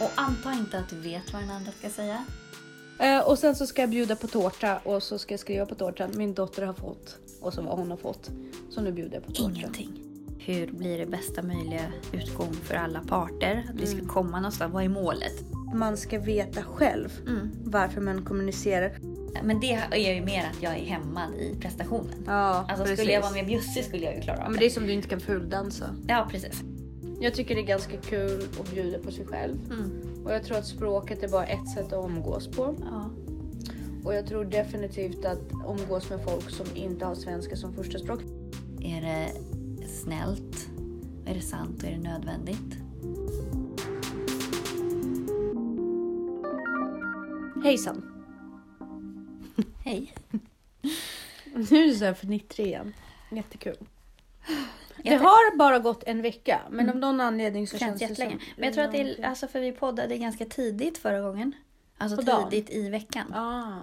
Och anta inte att du vet vad den andra ska säga. Eh, och sen så ska jag bjuda på tårta och så ska jag skriva på tårtan. Min dotter har fått och så vad hon har fått. Så nu bjuder jag på tårta. Ingenting. Hur blir det bästa möjliga utgång för alla parter? Att vi ska komma någonstans. Vad är målet? Man ska veta själv Mm. varför man kommunicerar. Men det är ju mer att jag är hämmad i prestationen. Ja, Alltså skulle jag vara mer bjussig skulle jag ju klara av men det är som du inte kan fuldansa. Ja, precis. Jag tycker det är ganska kul att bjuda på sig själv. Mm. Och jag tror att språket är bara ett sätt att umgås på. Ja. Och jag tror definitivt att umgås med folk som inte har svenska som första språk. Är det snällt? Är det sant och är det nödvändigt? Hejsan! Hej. Nu är det så här fnittrig igen. Jättekul. Det Jag har bara gått en vecka, men av någon anledning så Det känns känns det som... Men jag tror att det är, alltså för vi poddade ganska tidigt förra gången. Alltså På dagen? tidigt i veckan. Ah,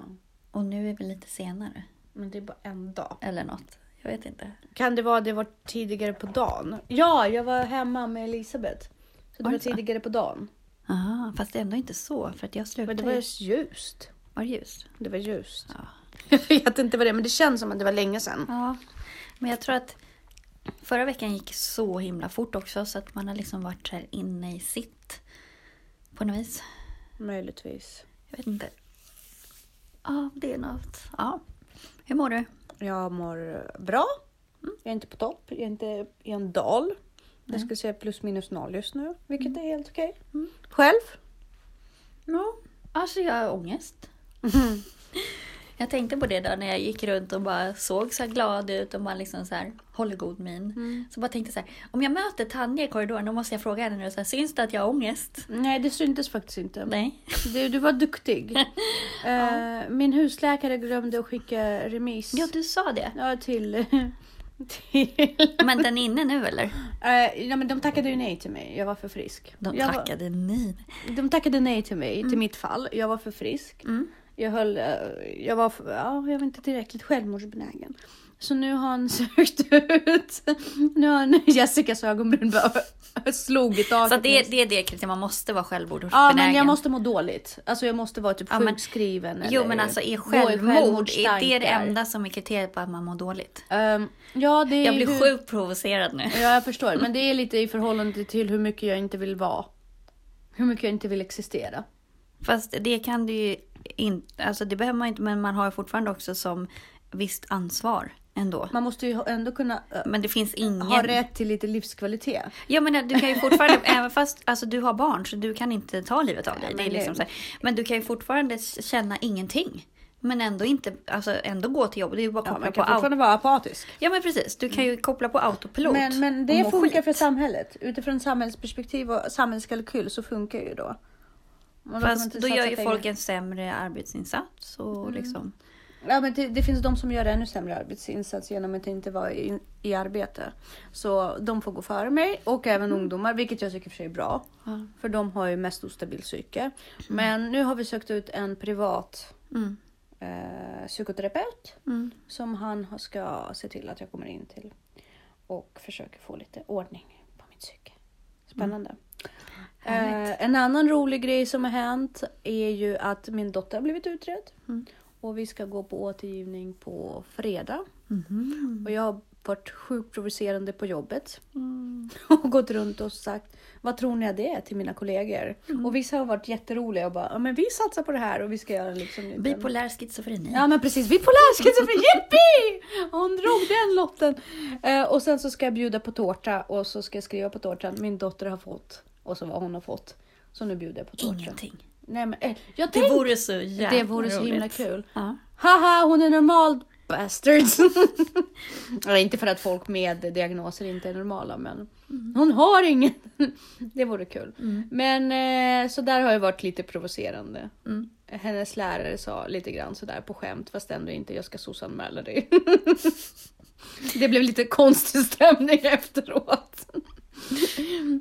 Och nu är vi lite senare. men det är bara en dag. Eller något. Jag vet inte. Kan det vara det var tidigare på dagen? Ja, jag var hemma med Elisabeth. Så det Var var det tidigare på dagen. Aha, fast ändå inte så. För att jag Men slutade... det var ju ljust. var det ljust? Det var ljust. Ja. Jag vet inte vad det är, men det känns som att det var länge sedan. Ja. Men jag tror att förra veckan gick så himla fort också. Så att man har liksom varit här inne i sitt. På något vis. Möjligtvis. Jag vet inte. Ja, det är något. Ja. Hur mår du? Jag mår bra. Jag är inte på topp. Jag är inte i en dal. Jag skulle säga plus minus noll just nu, vilket är helt okej. Själv? Ja, alltså jag har ångest. Jag tänkte på det då när jag gick runt och bara såg så glad ut och bara liksom så här håller god min. Så bara tänkte så här, om jag möter Tanja i korridoren då måste jag fråga henne nu så här, syns det att jag har ångest? Nej, det syntes faktiskt inte. Nej. Du, du var duktig. Eh, min husläkare glömde att skicka remiss. Ja, du sa det. Ja, till... till Men den är inne nu eller? Eh, ja, men de tackade ju nej till mig. Jag var för frisk. De jag tackade nej. Var, de tackade nej till mig, till mitt fall. Jag var för frisk. Mm. Jag, höll, eh, jag, var ja, jag var inte tillräckligt självmordsbenägen. Så nu har han sökt ut... Nu har Jessicas ögonbryn bara slog i taket. Så det, det är det kriteriet, man måste vara självmordsbenägen. Ja men jag måste må dåligt. Alltså jag måste vara typ Ja, men- sjukskriven. Jo eller men alltså är självmord, är det det enda som är kriteriet på att man mår dåligt? Ehm, ja det är Jag blir hur... sjukt provocerad nu. Ja jag förstår. Men det är lite i förhållande till hur mycket jag inte vill vara. Hur mycket jag inte vill existera. Fast det kan du ju inte, alltså det behöver man inte, men man har ju fortfarande också som visst ansvar ändå. Man måste ju ändå kunna eh, Men det finns ingen... ha rätt till lite livskvalitet. Ja men du kan ju fortfarande, även fast alltså, du har barn så du kan inte ta livet av dig. Nej, Det är liksom så här. Men du kan ju fortfarande känna ingenting. Men ändå inte, alltså ändå gå till jobbet. Det är ju bara att Ja, man på kan auto. fortfarande vara apatisk. Ja men precis, du kan ju koppla på autopilot. Men, men det funkar skit. för samhället. Utifrån samhällsperspektiv och samhällskalkyl så funkar ju då. Man Fast då gör ju pengar. folk en sämre arbetsinsats. Och Mm. liksom. Ja, men det, det finns de som gör ännu sämre arbetsinsats genom att inte vara i, i arbete. Så de får gå före mig och även ungdomar, vilket jag tycker för sig är bra. Ja. För de har ju mest ostabil psyke. Men nu har vi sökt ut en privat Mm. eh, psykoterapeut Mm. som han ska se till att jag kommer in till och försöker få lite ordning på mitt psyke. Spännande. Eh, en annan rolig grej som har hänt är ju att min dotter har blivit utredd. Mm. Och vi ska gå på återgivning på fredag. Mhm. Och jag har varit sjukt provocerande på jobbet. Mm. Och gått runt och sagt vad tror ni att det är till mina kollegor? Mm. Och vissa har varit jätteroliga och bara ja, men vi satsar på det här och vi ska göra liksom liten- Bipolär schizofreni. Ja men precis, bipolär schizofreni, jippi! Hon drog den lotten. Eh, och sen så ska jag bjuda på tårta och så ska jag skriva på tårtan. Min dotter har fått och så vad hon har fått. Så nu bjuder jag på tårta. Ingenting. Nej men eh, jag Det vore så jävla Det vore så himla roligt. kul. Ja. Haha, hon är normal bastards. inte för att folk med diagnoser inte är normala men hon har ingen. det vore kul. Men eh, så där har jag varit lite provocerande. Mm. Hennes lärare sa lite grann sådär på skämt fast ändå inte jag ska soc-anmäla dig. det blev lite konstig stämning efteråt.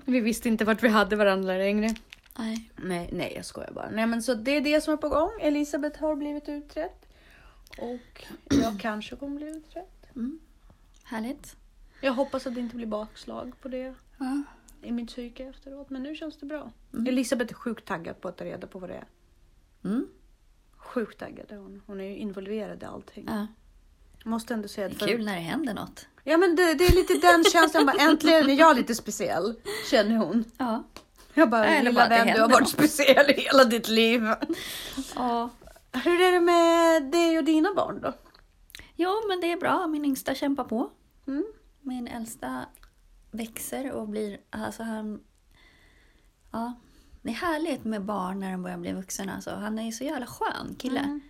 Vi visste inte vart vi hade varandra längre. Nej. Nej, nej jag skojar bara. Nej men så det är det som är på gång. Elisabeth har blivit utredd. Och jag kanske kommer bli utredd. Härligt. Jag hoppas att det inte blir bakslag på det. Ja. i mitt psyke efteråt. Men nu känns det bra. Mm. Elisabeth är sjukt taggad på att ta reda på vad det är. Mm. Sjukt taggad är hon. Hon är ju involverad i allting. Ja. Måste ändå säga Det är för- kul när det händer något. Ja men det, det är lite den känslan. Bara, äntligen är jag lite speciell. Känner hon. Ja. Jag bara, Eller bara lilla det vän du har varit något." speciell i hela ditt liv. ja. Hur är det med dig och dina barn då? Ja, men det är bra. Min yngsta kämpar på. Mm. Min äldsta växer och blir, alltså han... Ja, det är härligt med barn när de börjar bli vuxna. Alltså. Han är så jävla skön kille. Mm.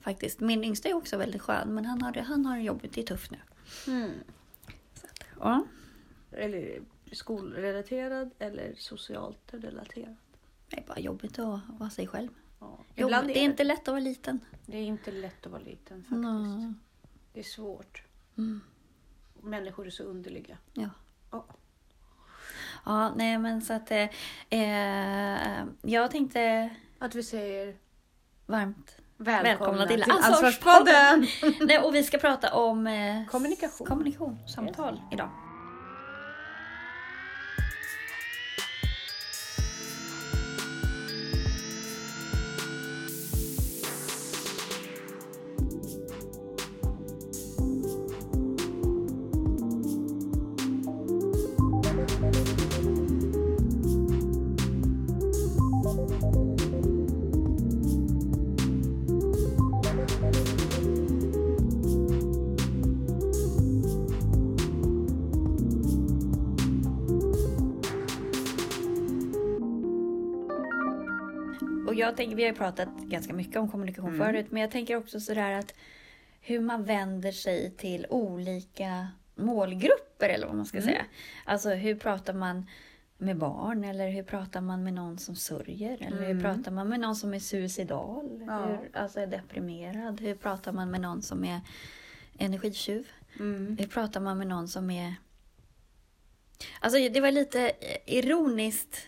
Faktiskt. Min yngsta är också väldigt skön, men han har det, han har det jobbigt. Det är tufft nu. Mm. Ja. Eller skolrelaterad eller socialt relaterad. Det är bara jobbigt att vara sig själv. Ja. Jo, Ibland det är inte lätt att vara liten. det är inte lätt att vara liten faktiskt. Nej. Det är svårt. Mm. Människor är så underliga. Ja. Ja. Ja, nej men så att... Eh, eh, jag tänkte Att vi säger varmt välkomna, Välkomna till till Ansvarspodden. Nej, och vi ska prata om eh, Kommunikation. kommunikation, samtal idag. Jag tänker, vi har ju pratat ganska mycket om kommunikation förut, men jag tänker också sådär att hur man vänder sig till olika målgrupper eller vad man ska säga. Alltså hur pratar man med barn eller hur pratar man med någon som sörjer? Eller hur pratar man med någon som är suicidal? Ja. Hur, alltså är deprimerad? Hur pratar man med någon som är energitjuv? Mm. Hur pratar man med någon som är... Alltså det var lite ironiskt.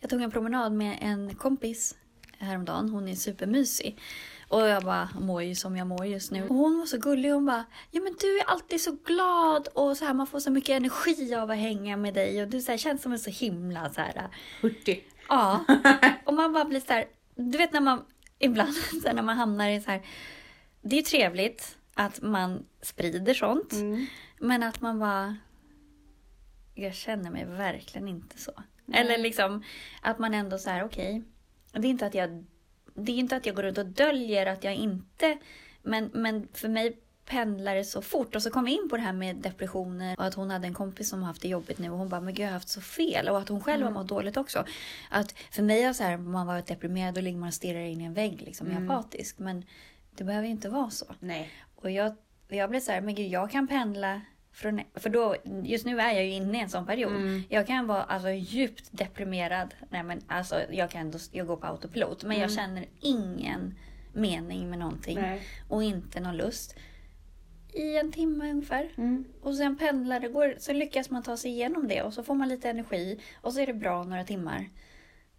Jag tog en promenad med en kompis häromdagen. Hon är supermysig. Och jag bara mår ju som jag mår just nu. Och hon var så gullig. Hon bara, ja men du är alltid så glad och så här, man får så mycket energi av att hänga med dig. Och du så här, känns som en så himla så här, Hurtig. Ja. Och man bara blir så här, du vet när man ibland så när man hamnar i så här, det är trevligt att man sprider sånt. Mm. Men att man bara, jag känner mig verkligen inte så. Eller liksom att man ändå så här, okej, det är inte att jag, det är inte att jag går runt och döljer att jag inte, men, men för mig pendlar det så fort. Och så kom vi in på det här med depressioner och att hon hade en kompis som har haft det jobbigt nu och hon bara, men gud jag har haft så fel. Och att hon själv har mått dåligt också. Att för mig är så här, man varit deprimerad och ligger man och stirrar in i en vägg liksom, är apatisk. Men det behöver ju inte vara så. Nej. Och jag, jag blev så här, men gud, jag kan pendla från, för då, just nu är jag ju inne i en sån period. Mm. Jag kan vara alltså, djupt deprimerad. Nej, men alltså, jag, kan jag går på autopilot. Men jag känner ingen mening med någonting. Nej. Och inte någon lust. I en timme ungefär. Mm. Och sen pendlar det, går, så lyckas man ta sig igenom det. Och så får man lite energi. Och så är det bra några timmar.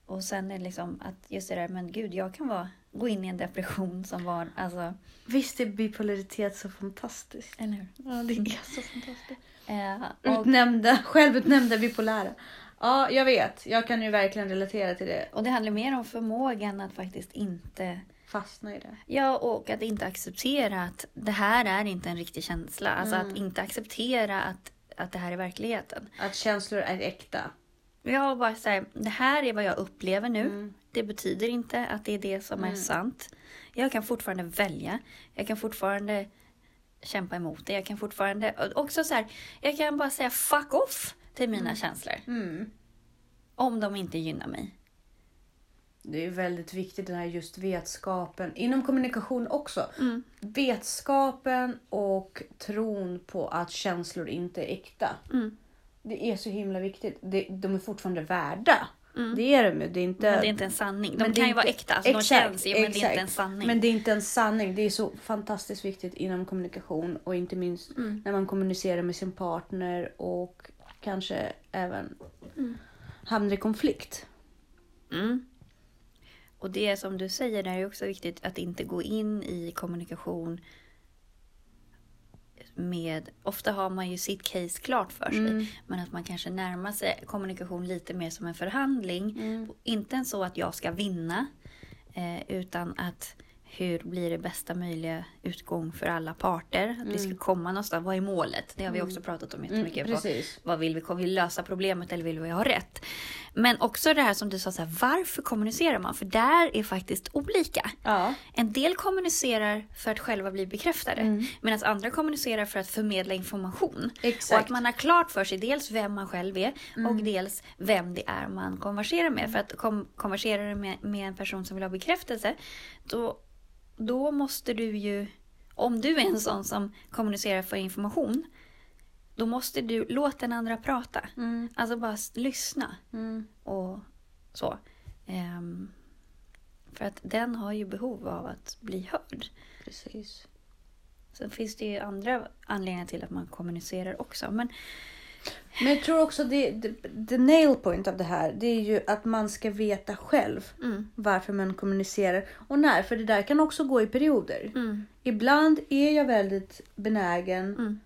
Och sen är det liksom att just det där, men gud, jag kan vara, gå in i en depression som var, alltså, Visst är bipolaritet så fantastiskt? eller hur? Ja, det är så fantastiskt. Eh, och, Utnämnda, självutnämnda bipolära. Ja, jag vet. Jag kan ju verkligen relatera till det. och det handlar mer om förmågan att faktiskt inte... Fastna i det. Ja, och att inte acceptera att det här är inte en riktig känsla. Alltså Mm. att inte acceptera att, att det här är verkligheten. Att känslor är äkta. Jag bara säger, det här är vad jag upplever nu. Mm. Det betyder inte att det är det som är sant. Jag kan fortfarande välja. Jag kan fortfarande kämpa emot det. Jag kan fortfarande... Också så här, jag kan bara säga fuck off till mina känslor. Mm. Om de inte gynnar mig. Det är väldigt viktigt den här just vetskapen. Inom kommunikation också. Mm. Vetskapen och tron på att känslor inte är äkta. Mm. Det är så himla viktigt. Det, de är fortfarande värda. Det är de ju. Det är inte... Men det är inte en sanning. De kan ju vara inte- äkta. Alltså, de Exakt, känns ju, men det är inte exakt. en sanning. Men det är inte en sanning. Det är så fantastiskt viktigt inom kommunikation och inte minst Mm. när man kommunicerar med sin partner och kanske även hamnar i konflikt. Mm. Och det som du säger där är också viktigt att inte gå in i kommunikation med, ofta har man ju sitt case klart för sig, Mm. men att man kanske närmar sig kommunikation lite mer som en förhandling. Mm. Inte så att jag ska vinna, eh, utan att hur blir det bästa möjliga utgång för alla parter? Att vi ska komma någonstans. Vad är målet? Det har vi också pratat om jättemycket. Mm, precis. Vad vill vi? Vill vi lösa problemet eller vill vi ha rätt? Men också det här som du sa, så här, varför kommunicerar man? För där är faktiskt olika. Ja. En del kommunicerar för att själva bli bekräftade. Mm. Medan andra kommunicerar för att förmedla information. Exakt. Och att man har klart för sig dels vem man själv är och dels vem det är man konverserar med. För att kom, konverserar du med, med en person som vill ha bekräftelse, då, då måste du ju, om du är en sån som kommunicerar för information, då måste du låta den andra prata. Mm. Alltså bara lyssna Mm. och så. Ehm, för att den har ju behov av att bli hörd. Precis. Sen finns det ju andra anledningar till att man kommunicerar också. Men Men jag tror också det, det, the nail point av det här, det är ju att man ska veta själv mm, varför man kommunicerar och när. För det där kan också gå i perioder. mm, Ibland är jag väldigt benägen mm,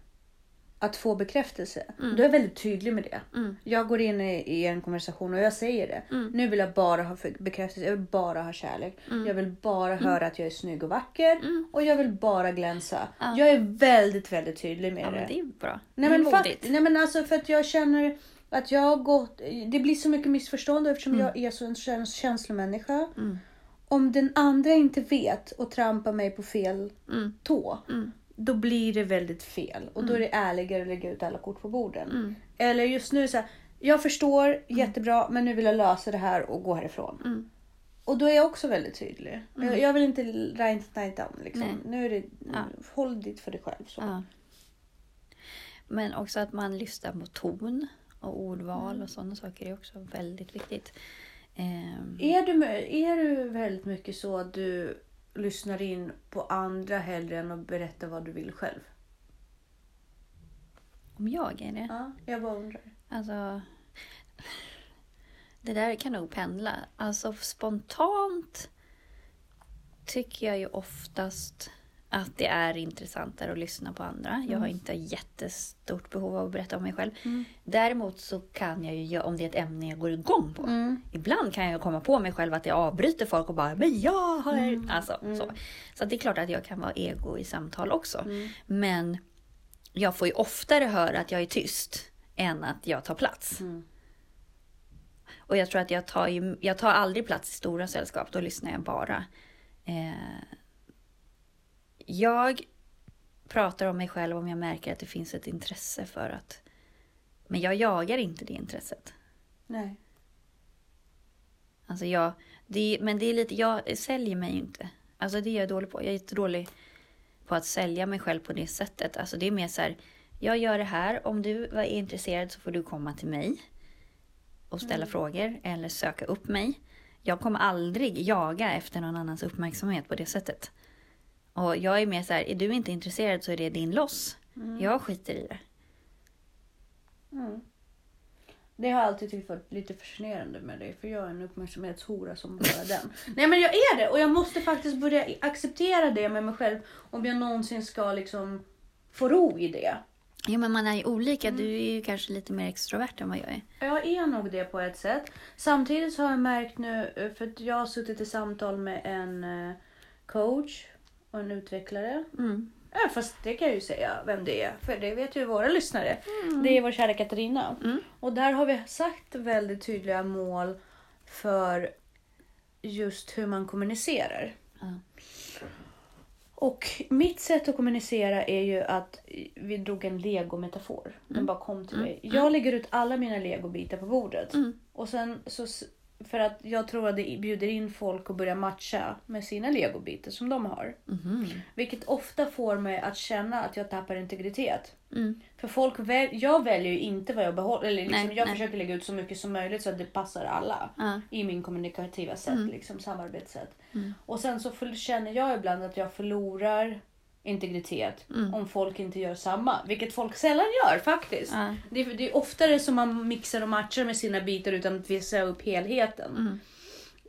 att få bekräftelse. Mm. Då är jag väldigt tydlig med det. mm, Jag går in i, i en konversation och jag säger det. Mm. Nu vill jag bara ha bekräftelse, jag vill bara ha kärlek. Mm. Jag vill bara höra att jag är snygg och vacker. Mm. Och jag vill bara glänsa. Ja. Jag är väldigt, väldigt tydlig med ja, det. men det är bra. Nej det är men, fakt- modigt. nej men alltså för att jag känner att jag har gått... Det blir så mycket missförstånd eftersom jag är så en käns- känslomänniska. Mm. Om den andra inte vet och trampar mig på fel Mm, tå. Mm, Då blir det väldigt fel. Och då är det ärligare att lägga ut alla kort på borden. mm, Eller just nu så här, jag förstår jättebra men nu vill jag lösa det här och gå härifrån. mm. Och då är jag också väldigt tydlig. Jag, jag vill inte write night down liksom. Nu är det, Ja. håll dit för dig själv. Så. Ja. Men också att man lyssnar på ton och ordval och sådana saker är också väldigt viktigt. Ehm, Är, du, är du väldigt mycket så att du lyssnar in på andra hellre än att berätta vad du vill själv? om jag är det? Ja, jag bara undrar. Alltså, det där kan nog pendla. Alltså spontant tycker jag ju oftast att det är intressantare att lyssna på andra. Jag har inte jättestort behov av att berätta om mig själv. Däremot så kan jag ju, om det är ett ämne jag går igång på. Mm. Ibland kan jag komma på mig själv att jag avbryter folk och bara men jag har... Mm. Alltså, så. så att det är klart att jag kan vara ego i samtal också. Mm. Men jag får ju oftare höra att jag är tyst än att jag tar plats. Mm. Och jag tror att jag tar, ju, jag tar aldrig plats i stora sällskap, då lyssnar jag bara. Eh, jag pratar om mig själv om jag märker att det finns ett intresse för att... Men jag jagar inte det intresset. Nej. Alltså jag, det, men det är lite, jag säljer mig ju inte. Alltså det är jag dålig på. Jag är jättedålig på att sälja mig själv på det sättet. Alltså det är mer så här, jag gör det här. Om du är intresserad så får du komma till mig och ställa frågor eller söka upp mig. Jag kommer aldrig jaga efter någon annans uppmärksamhet på det sättet. Och jag är mer så här, är du inte intresserad så är det din loss. Jag skiter i det. Mm. Det har jag alltid tyckt varit lite fascinerande med dig. För jag är en uppmärksamhetshora som bara den. Nej men jag är det och jag måste faktiskt börja acceptera det med mig själv. Om jag någonsin ska liksom få ro i det. Jo men man är ju olika. Du är ju kanske lite mer extrovert än vad jag är. Jag är nog det på ett sätt. Samtidigt så har jag märkt nu, eh, för att jag har suttit i samtal med en eh, coach och en utvecklare. Mm. Ja, fast det kan jag ju säga vem det är, för det vet ju våra lyssnare. Det är vår kära Katarina. Mm. Och där har vi sagt väldigt tydliga mål för just hur man kommunicerar. Ja. Och mitt sätt att kommunicera är ju att vi drog en legometafor. Den bara kom till mig. Jag lägger ut alla mina legobitar på bordet. Mm. Och sen så, för att jag tror att det bjuder in folk att börja matcha med sina legobitar som de har. Mhm. Vilket ofta får mig att känna att jag tappar integritet. Mm. För folk väl, jag väljer ju inte vad jag behåller. Eller liksom, Nej, jag nej. försöker lägga ut så mycket som möjligt så att det passar alla. Ja. I min kommunikativa sätt, Mm. liksom samarbetssätt. Mm. Och sen så känner jag ibland att jag förlorar integritet Mm. om folk inte gör samma. Vilket folk sällan gör faktiskt. Ja. Det, är- det är oftare som man mixar och matchar med sina bitar utan att visa upp helheten. Mm.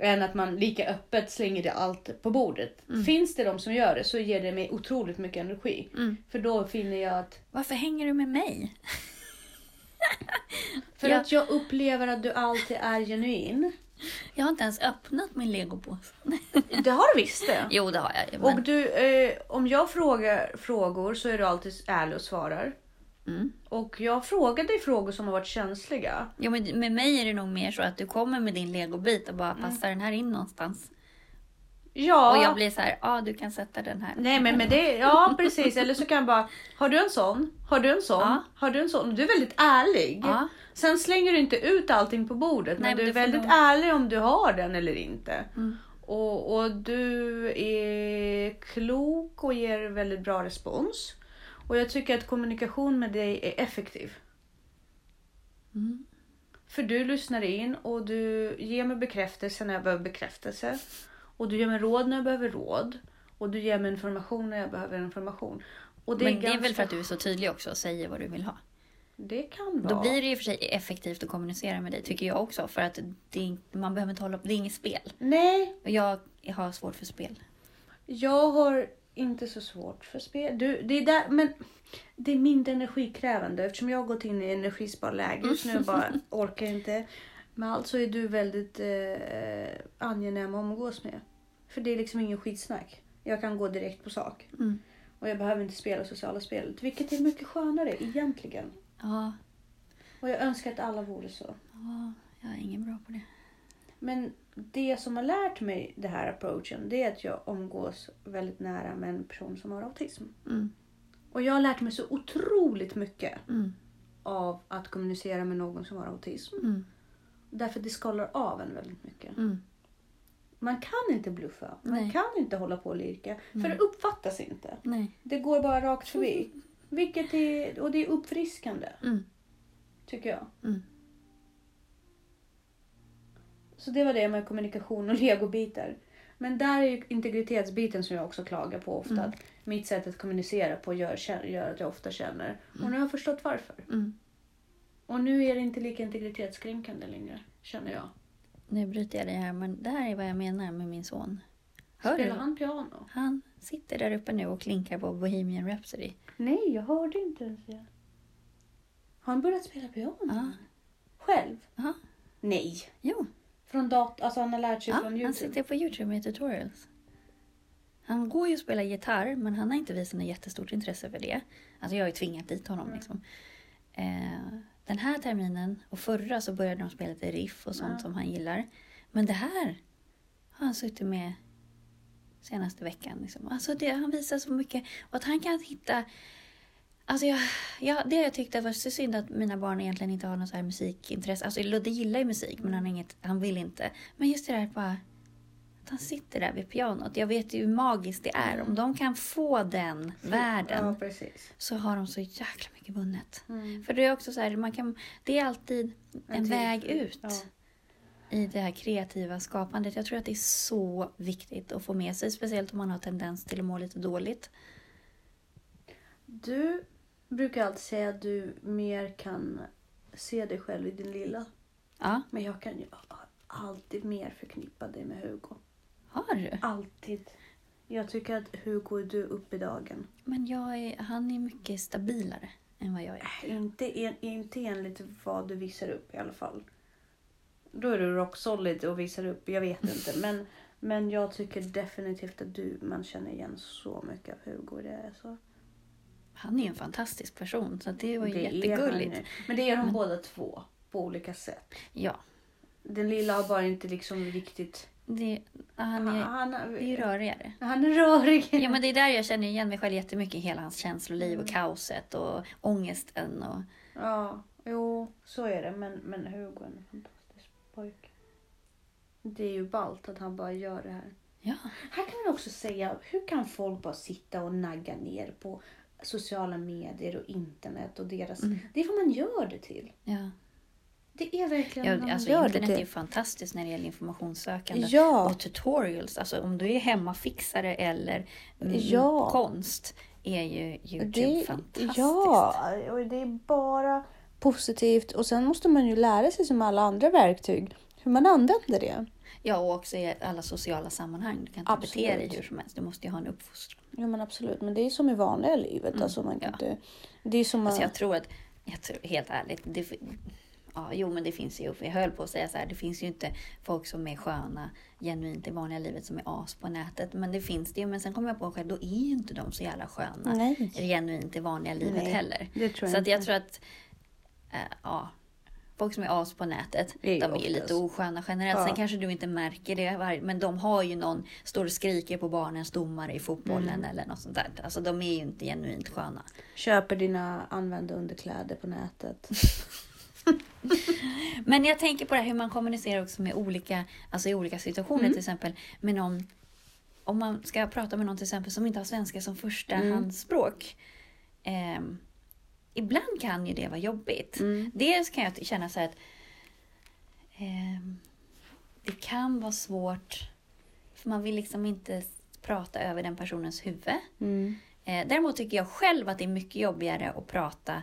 Än att man lika öppet slänger det allt på bordet. Finns det de som gör det så ger det mig otroligt mycket energi. Mm. För då finner jag att Varför hänger du med mig? För Ja. att jag upplever att du alltid är genuin. Jag har inte ens öppnat min legopåse. Det har du visst det. Jo, det har jag. Men... Och du, eh, om jag frågar frågor så är du alltid ärlig och svarar. Mm. Och jag frågar dig frågor som har varit känsliga. Jo, men med mig är det nog mer så att du kommer med din legobit och bara passar den här in någonstans. Ja. Och jag blir så här, ja du kan sätta den här. Nej men med det, ja precis. Eller så kan jag bara, har du en sån? Har du en sån? Ja. Har du en sån? Du är väldigt ärlig. Ja. Sen slänger du inte ut allting på bordet. Nej, men men du är väldigt nog- ärlig om du har den eller inte. Mm. Och, och du är klok och ger väldigt bra respons. Och jag tycker att kommunikation med dig är effektiv. Mm. För du lyssnar in och du ger mig bekräftelse när jag behöver bekräftelse. Och du ger mig råd när jag behöver råd. Och du ger mig information när jag behöver information. Och Men det är ganska- väl för att du är så tydlig också och säger vad du vill ha. Det kan vara. Då blir det ju för sig effektivt att kommunicera med dig tycker jag också. För att det är, man behöver inte hålla på, det är inget spel. Nej, Och jag har svårt för spel. jag har inte så svårt för spel. Du, det är där, men det är mindre energikrävande eftersom jag har gått in i energisparläge just nu bara orkar inte. Men alltså är du väldigt eh, angenäm att umgås med. För det är liksom ingen skitsnack. Jag kan gå direkt på sak. Mm. Och jag behöver inte spela sociala spel. Vilket är mycket skönare egentligen. Ja, Och jag önskar att alla vore så. ja, jag är ingen bra på det. Men det som har lärt mig det här approachen det är att jag umgås väldigt nära med en person som har autism. Mm. Och jag har lärt mig så otroligt mycket Mm. av att kommunicera med någon som har autism. Mm. Därför det skalar av en väldigt mycket. Mm. Man kan inte bluffa. Man Nej. kan inte hålla på och lirka. För Nej. det uppfattas inte. Nej. Det går bara rakt förbi. Vilket är, och det är uppfriskande. Mm. Tycker jag. Mm. Så det var det med kommunikation och legobitar. Men där är ju integritetsbiten som jag också klagar på ofta. Mm. Att mitt sätt att kommunicera på gör, gör att jag ofta känner. Och nu har jag förstått varför. Mm. Och nu är det inte lika integritetskränkande längre, känner jag. Nu bryter jag dig här, men det här är vad jag menar med min son. Hör Spelar du? han piano? Han sitter där uppe nu och klinkar på Bohemian Rhapsody. Nej, jag hörde inte ens det. Har han börjat spela piano? Ja. Själv? Ja. Nej. Jo, Från dat- alltså han har lärt sig ja, från han Youtube? sitter på Youtube med tutorials. Han går ju och spelar gitarr, men han har inte visat något jättestort intresse för det. Alltså jag har ju tvingat dit honom. Mm. Liksom. Eh, den här terminen och förra så började de spela lite riff och sånt Ja. som han gillar. Men det här har han suttit med senaste veckan. Liksom. Alltså det, han visar så mycket. Och att han kan hitta... Alltså jag, jag, det jag tyckte var så synd att mina barn egentligen inte har något så här musikintresse. Alltså Ludde gillar ju musik men han, inget, han vill inte. Men just det där bara... Han sitter där vid pianot. Jag vet ju hur magiskt det är. Om de kan få den världen Ja, så har de så jäkla mycket vunnet. Mm. För det är också så här, man kan, det är alltid en till- väg ut Ja. i det här kreativa skapandet. Jag tror att det är så viktigt att få med sig, speciellt om man har tendens till att må lite dåligt. Du brukar alltid säga att du mer kan se dig själv i din lilla. Ja, Men jag kan ju alltid mer förknippa dig med Hugo. Har du? Alltid. Jag tycker att Hugo är du upp i dagen. Men jag är, han är mycket stabilare än vad jag är. Äh, Inte, en, inte enligt vad du visar upp i alla fall. Då är du rock solid och visar upp, jag vet inte. Men, men jag tycker definitivt att du, man känner igen så mycket av Hugo. Det är så. Han är en fantastisk person, så det var ju Det jättegulligt. Men det är de båda två på olika sätt. Ja, Den lilla har bara inte liksom riktigt... det, han är, Han, det är ju rörigare. han är rörig. Ja, men det är där jag känner igen mig själv jättemycket i hela hans känsloliv Mm. och kaoset och ångesten. Och, Ja, jo, så är det. Men, men Hugo är en fantastisk pojke. Det är ju ballt att han bara gör det här. ja. Här kan man också säga, hur kan folk bara sitta och nagga ner på sociala medier och internet och deras... Mm. Det är vad man gör det till. Ja. Det är verkligen Ja, man alltså, gör internet det är fantastiskt när det gäller informationssökande. Ja. Och tutorials, alltså om du är hemmafixare eller mm, Ja. konst är ju Youtube Det, fantastiskt. ja, och det är bara positivt. Och sen måste man ju lära sig som alla andra verktyg hur man använder det. Ja, och också i alla sociala sammanhang. Du kan inte Absolut. bete dig hur som helst. Du måste ju ha en uppfostran. Ja men absolut, men det är som i vanliga livet. Alltså, man kan ja. inte, det är som Alltså att... jag tror att, jag tror, helt ärligt, det, ja, jo men det finns ju, jag höll på att säga så här, det finns ju inte folk som är sköna genuint i vanliga livet som är as på nätet. Men det finns det ju, men sen kommer jag på själv, då är ju inte de så jävla sköna Nej. genuint i vanliga livet Nej, heller. tror jag så att jag inte. tror att, äh, ja. Folk som är as på nätet, är de är ju lite osköna generellt. Ja. Sen kanske du inte märker det, men de har ju någon, står och skriker på barnens domare i fotbollen Mm. eller något sånt där. Alltså de är ju inte genuint sköna. Köper dina använda underkläder på nätet. Men jag tänker på det här hur man kommunicerar också med olika, alltså i olika situationer Mm. till exempel. Med någon, om man ska prata med någon till exempel som inte har svenska som första Mm. handspråk. ehm, ibland kan ju det vara jobbigt. Mm. Dels kan jag känna så här att ehm, det kan vara svårt, för man vill liksom inte prata över den personens huvud. Mm. Eh, däremot tycker jag själv att det är mycket jobbigare att prata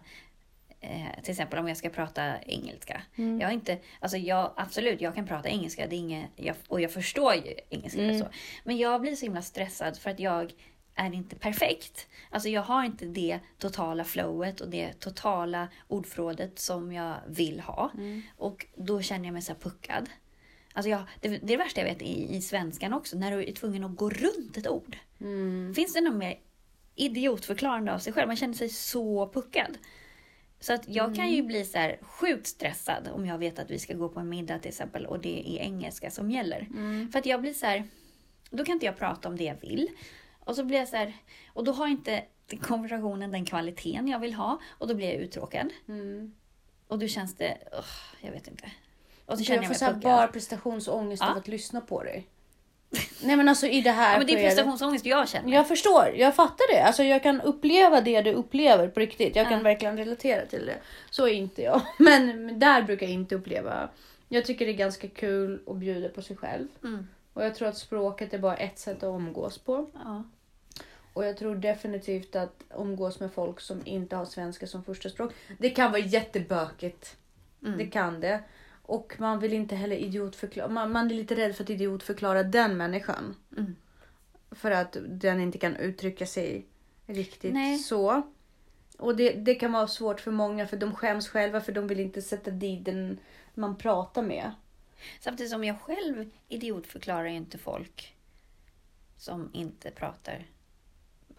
Eh, till exempel om jag ska prata engelska. Mm. Jag inte, alltså jag, absolut, jag kan prata engelska det är inget, jag, och jag förstår ju engelska. Mm. Så. Men jag blir så himla stressad för att jag är inte perfekt. Alltså jag har inte det totala flowet och det totala ordförrådet som jag vill ha. Mm. Och då känner jag mig så puckad. Alltså jag, det, det är det värsta jag vet i, i svenskan också, när du är tvungen att gå runt ett ord. Mm. Finns det något mer idiotförklarande av sig själv? Man känner sig så puckad. Så att jag kan ju bli så här sjukt stressad om jag vet att vi ska gå på en middag till exempel och det är engelska som gäller. Mm. För att jag blir så här, då kan inte jag prata om det jag vill. Och så blir jag så här, och då har inte konversationen den kvaliteten jag vill ha och då blir jag uttråkad. Mm. Och då känns det, ugh, jag vet inte. Och så Jag känner får jag så mig här bara prestationsångest Ja. av att lyssna på dig. Nej men alltså i det här Ja, men det är skedet- prestationsångest jag känner. Jag förstår, jag fattar det. Alltså jag kan uppleva det du upplever på riktigt. Jag kan Ja. verkligen relatera till det. Så är inte jag. Men där brukar jag inte uppleva. Jag tycker det är ganska kul att bjuda på sig själv. Mm. Och jag tror att språket är bara ett sätt att umgås på. Ja. Och jag tror definitivt att umgås med folk som inte har svenska som första språk. Det kan vara jättebökigt. Mm. Det kan det. Och man vill inte heller idiotförklara. Man, man är lite rädd för att idiotförklara den människan. Mm. För att den inte kan uttrycka sig riktigt Nej. så. Och det, det kan vara svårt för många för de skäms själva för de vill inte sätta dit den man pratar med. Samtidigt som jag själv idiotförklarar ju inte folk som inte pratar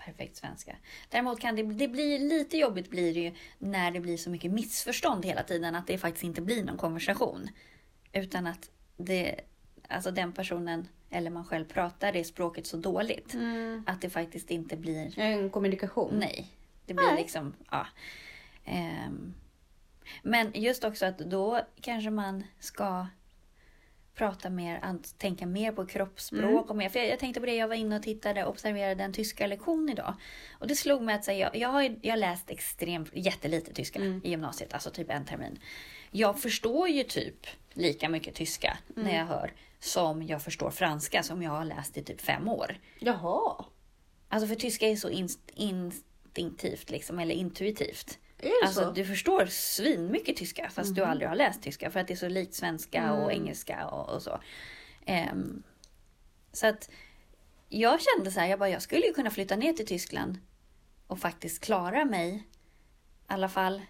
perfekt svenska. Däremot kan det, det bli lite jobbigt blir det ju när det blir så mycket missförstånd hela tiden att det faktiskt inte blir någon konversation. Utan att det, alltså den personen eller man själv pratar det språket så dåligt att det faktiskt inte blir En kommunikation. Nej. Det blir Nej. liksom, ja. Ehm, men just också att då kanske man ska prata mer, tänka mer på kroppsspråk Mm. och mer. För jag, jag tänkte på det, jag var inne och tittade och observerade en tyska lektion idag. Och det slog mig att säga, jag, jag har jag läst extremt, jättelite tyska Mm. i gymnasiet, alltså typ en termin. Jag förstår ju typ lika mycket tyska Mm. när jag hör som jag förstår franska som jag har läst i typ fem år. Jaha. Alltså för tyska är så inst- instinktivt liksom, eller intuitivt. Är det Alltså så? du förstår svin mycket tyska fast du Mhm. aldrig har läst tyska för att det är så likt svenska och Mm. engelska och, och så. Ehm, så att jag kände så här, jag bara, jag skulle ju kunna flytta ner till Tyskland och faktiskt klara mig i alla fall.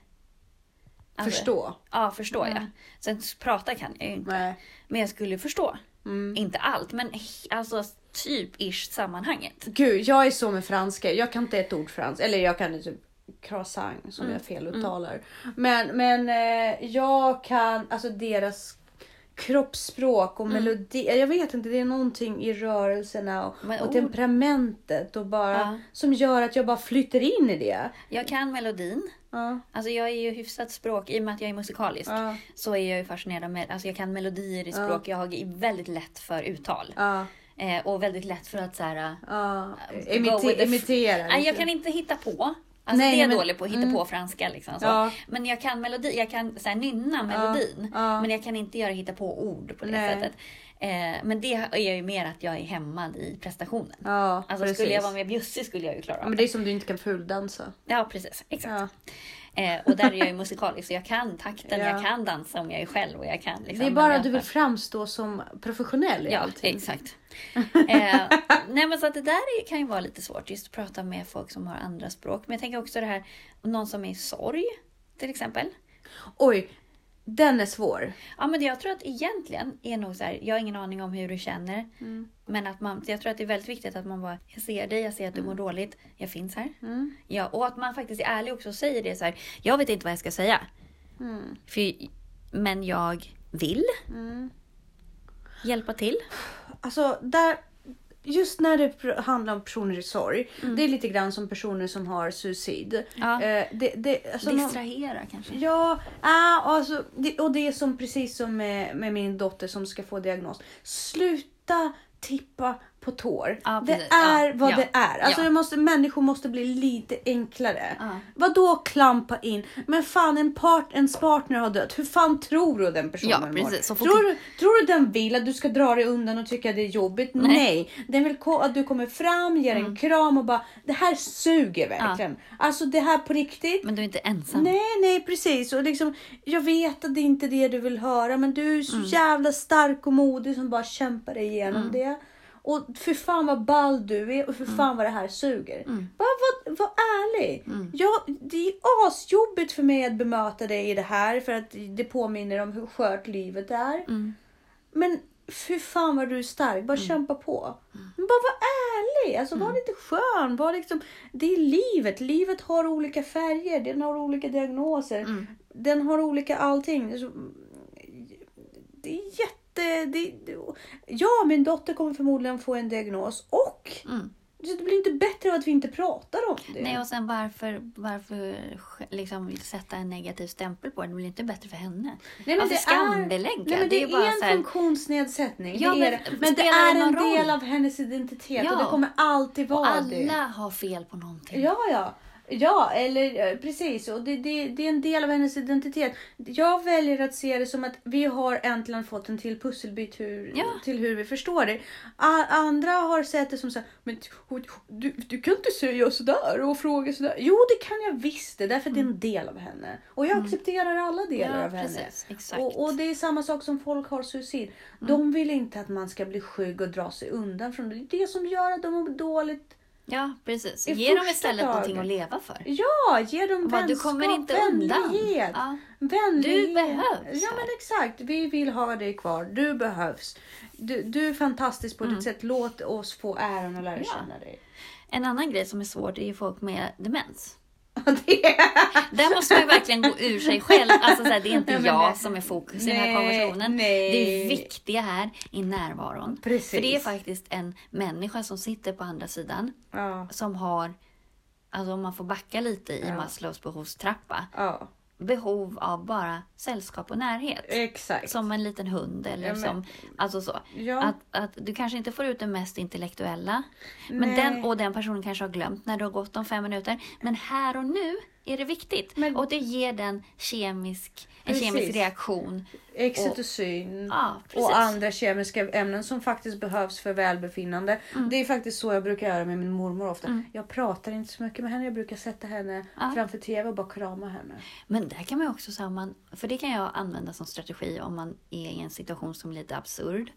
Alltså, Förstå. Ja, förstår Mm. jag. Sen prata kan jag ju inte. Nej. Men jag skulle förstå. Mm. Inte allt, men alltså typ ish sammanhanget. Gud, jag är så med franska. Jag kan inte ett ord franska. Eller jag kan typ croissant som Mm, jag feluttalar. Men, men eh, jag kan alltså deras kroppsspråk och Mm. melodi. Jag vet inte, det är någonting i rörelserna och, Men och temperamentet och bara Ja. som gör att jag bara flyter in i det. Jag kan melodin. Ja, Alltså jag är ju hyfsat språk, i och med att jag är musikalisk. ja, Så är jag ju fascinerad med, alltså jag kan melodier i språk. Jag är väldigt lätt för uttal. Eh, och väldigt lätt för att så här, f- imitera. Jag kan inte hitta på. Alltså Nej, det är jag men- dålig på, att hitta mm. på franska liksom. Så. Ja. Men jag kan melodi, jag kan så här, nynna melodin. ja. Men jag kan inte göra hitta på ord på det Nej. sättet. Eh, men det är ju mer att jag är hämmad i prestationen. Ja, Alltså precis. skulle jag vara mer bjussig skulle jag ju klara Ja, av men det. det är som du inte kan fuldansa. Ja, precis. Exakt. Eh, och där är jag ju musikalisk, så jag kan takten, Ja. jag kan dansa om jag är själv och jag kan liksom Det är bara att du vill framstå som professionell i Ja, allting. exakt. eh, nej men så att det där är, kan ju vara lite svårt, just att prata med folk som har andra språk. Men jag tänker också det här, någon som är i sorg till exempel. Oj, den är svår. Ja men jag tror att egentligen är nog så här, jag har ingen aning om hur du känner. Mm. Men att man, jag tror att det är väldigt viktigt att man bara, jag ser dig, jag ser att du mår dåligt, jag finns här. Mm. Ja, och att man faktiskt är ärlig också och säger det så här, jag vet inte vad jag ska säga. Mm. För, men jag vill Mm. hjälpa till. Alltså, där, just när det handlar om personer i sorg. Det är lite grann som personer som har suicid. Mm. Ja. Eh, det, det, alltså, någon- Distrahera kanske. Ja, ah, alltså, det, och det är som precis som med, med min dotter som ska få diagnos. Sluta tippa på tår. Ja, det är Ja, vad ja, det är. Alltså, ja. måste, människor måste bli lite enklare. Ja. Vadå klampa in? Men fan, en, part, ens partner har dött. Hur fan tror du den personen Ja, mår? precis. Tror, du, tror du den vill att du ska dra dig undan och tycka det är jobbigt? Nej. Den vill att du kommer fram, ger Mm. en kram och bara det här suger verkligen. Alltså det här på riktigt. Men du är inte ensam. Nej, nej precis. Och liksom, jag vet att det inte är det du vill höra men du är så Mm. jävla stark och modig som bara kämpar dig igenom det. Och för fan vad ball du är och för Mm. fan vad det här suger. Bara var, var ärlig. Ja, det är asjobbigt för mig att bemöta dig i det här för att det påminner om hur skört livet är. Mm. Men fy fan vad du är stark, bara kämpa på. Men bara var ärlig, alltså var lite skön. Var liksom, det är livet, livet har olika färger, den har olika diagnoser. Den har olika allting. Alltså, det är jätte... Det, det, ja, min dotter kommer förmodligen få en diagnos och Mm. det blir inte bättre av att vi inte pratar om det. Nej, och sen varför, varför liksom sätta en negativ stämpel på det? Det blir inte bättre för henne. Nej, Varför skambelägga? Nej, men det, är, bara en här- funktionsnedsättning. Ja, det är men det. men det det är en någon del roll? av hennes identitet Ja. och det kommer alltid Och vara alla det. har fel på någonting. Ja, ja. Ja, eller eh, precis. Och det, det, det är en del av hennes identitet. Jag väljer att se det som att vi har äntligen fått en till pusselbit hur, Ja. till hur vi förstår det. A- andra har sett det som så här, men du, du kan inte säga sådär och fråga sådär. Jo, det kan jag visst det, därför att det är en del av henne. Och jag accepterar alla delar Mm. Ja, av henne. precis. Exakt. Och, och det är samma sak som folk har suicid. De vill inte att man ska bli skygg och dra sig undan från det. Det är det som gör att de mår dåligt Ja, precis. I Ge dem istället någonting taget. att leva för. Ja, ge dem Bara, vänskap, du kommer inte undan. vänlighet. Ja. vänlighet. Du behövs Ja, men exakt. Vi vill ha dig kvar. Du behövs. Du, du är fantastisk på ditt sätt. Låt oss få äran att lära Mm. Ja. känna dig. En annan grej som är svårt är ju folk med demens. det. Där måste man ju verkligen gå ur sig själv. Alltså, så här, det är inte Nej, jag det- som är fokus i den här Nej, konversationen. nej. Det viktiga här är närvaron. Precis. För det är faktiskt en människa som sitter på andra sidan Ja, som har, alltså om man får backa lite i Ja. Maslows behovstrappa, ja, behov av bara sällskap och närhet. exakt. Som en liten hund eller Ja, men- som, alltså så. Ja. Att, att du kanske inte får ut det mest intellektuella. Men Nej. den, och den personen kanske har glömt när det har gått de fem minuter. Men här och nu är det viktigt. Men- och det ger den kemisk, en Precis. kemisk reaktion. Exitocin Ja, precis. och andra kemiska ämnen som faktiskt behövs för välbefinnande. Mm. Det är faktiskt så jag brukar göra med min mormor ofta. Jag pratar inte så mycket med henne. Jag brukar sätta henne Ja. framför TV och bara krama henne. Men där kan man också säga, för det kan jag använda som strategi om man är i en situation som är lite absurd.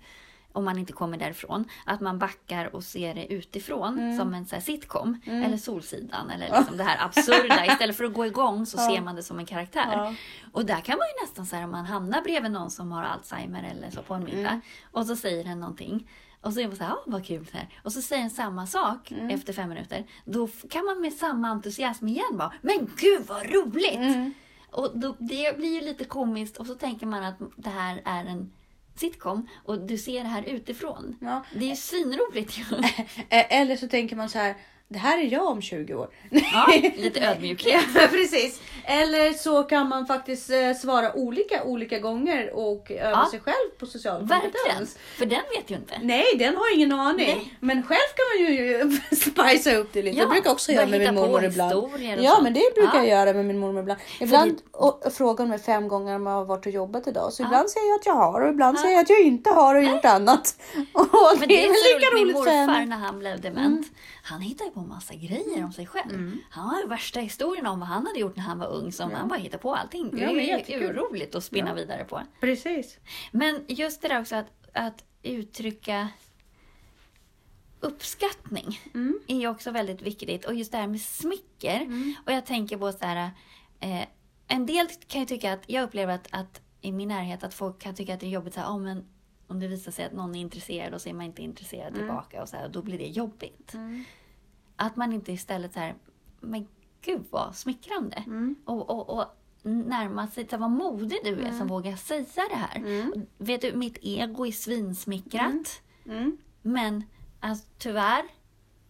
Om man inte kommer därifrån. Att man backar och ser det utifrån Mm. som en så sitcom. Eller Solsidan. Eller liksom det här absurda. Istället för att gå igång så Ja. ser man det som en karaktär. Ja. Och där kan man ju nästan säga om man hamnar bredvid någon som har Alzheimer eller så på en middag. Mm. Och så säger den någonting. Och så är man så här, ja vad kul det här. Och så säger den samma sak Mm. efter fem minuter. Då kan man med samma entusiasm igen bara, men gud vad roligt! Mm. Och då, det blir ju lite komiskt och så tänker man att det här är en sitcom och du ser det här utifrån. Ja. Det är ju svinroligt ju. Eh, Eller så tänker man så här. Det här är jag om 20 år. Ja, lite ödmjukhet. Precis. Eller så kan man faktiskt eh, svara olika olika gånger och öva Ja. sig själv på social Verkligen. kompetens. För den vet ju inte. Nej, den har ingen aning. Nej. Men själv kan man ju spicea upp det lite. Ja, jag brukar också göra med min mormor ibland. Ja, men det brukar Ja. jag göra med min mormor ibland. Ibland och, frågar hon mig fem gånger om jag har varit och jobbat idag. Så ibland säger jag att jag har och ibland säger jag att jag inte har och gjort annat. Och Men det, det är är väl så lika roligt, min morfar när han blev dement. Han hittade på en massa grejer om sig själv. Mm. Han har ju värsta historien om vad han hade gjort när han var ung. Som Ja. han bara hittar på allting. Det Ja, är ju roligt att spinna Ja. vidare på. Precis. Men just det där också att, att uttrycka uppskattning Mm. är ju också väldigt viktigt. Och just det här med smicker. Mm. Och jag tänker på så här, eh, en del kan ju tycka att, jag upplever att, att i min närhet att folk kan tycka att det är jobbigt så här, oh, men om det visar sig att någon är intresserad och så är man inte intresserad tillbaka och så här, då blir det jobbigt. Mm. Att man inte istället så här, men gud vad smickrande. Mm. Och, och, och närma sig, så vad modig du är som vågar säga det här. Mm. Vet du, mitt ego är svinsmickrat. Mm. Men alltså, tyvärr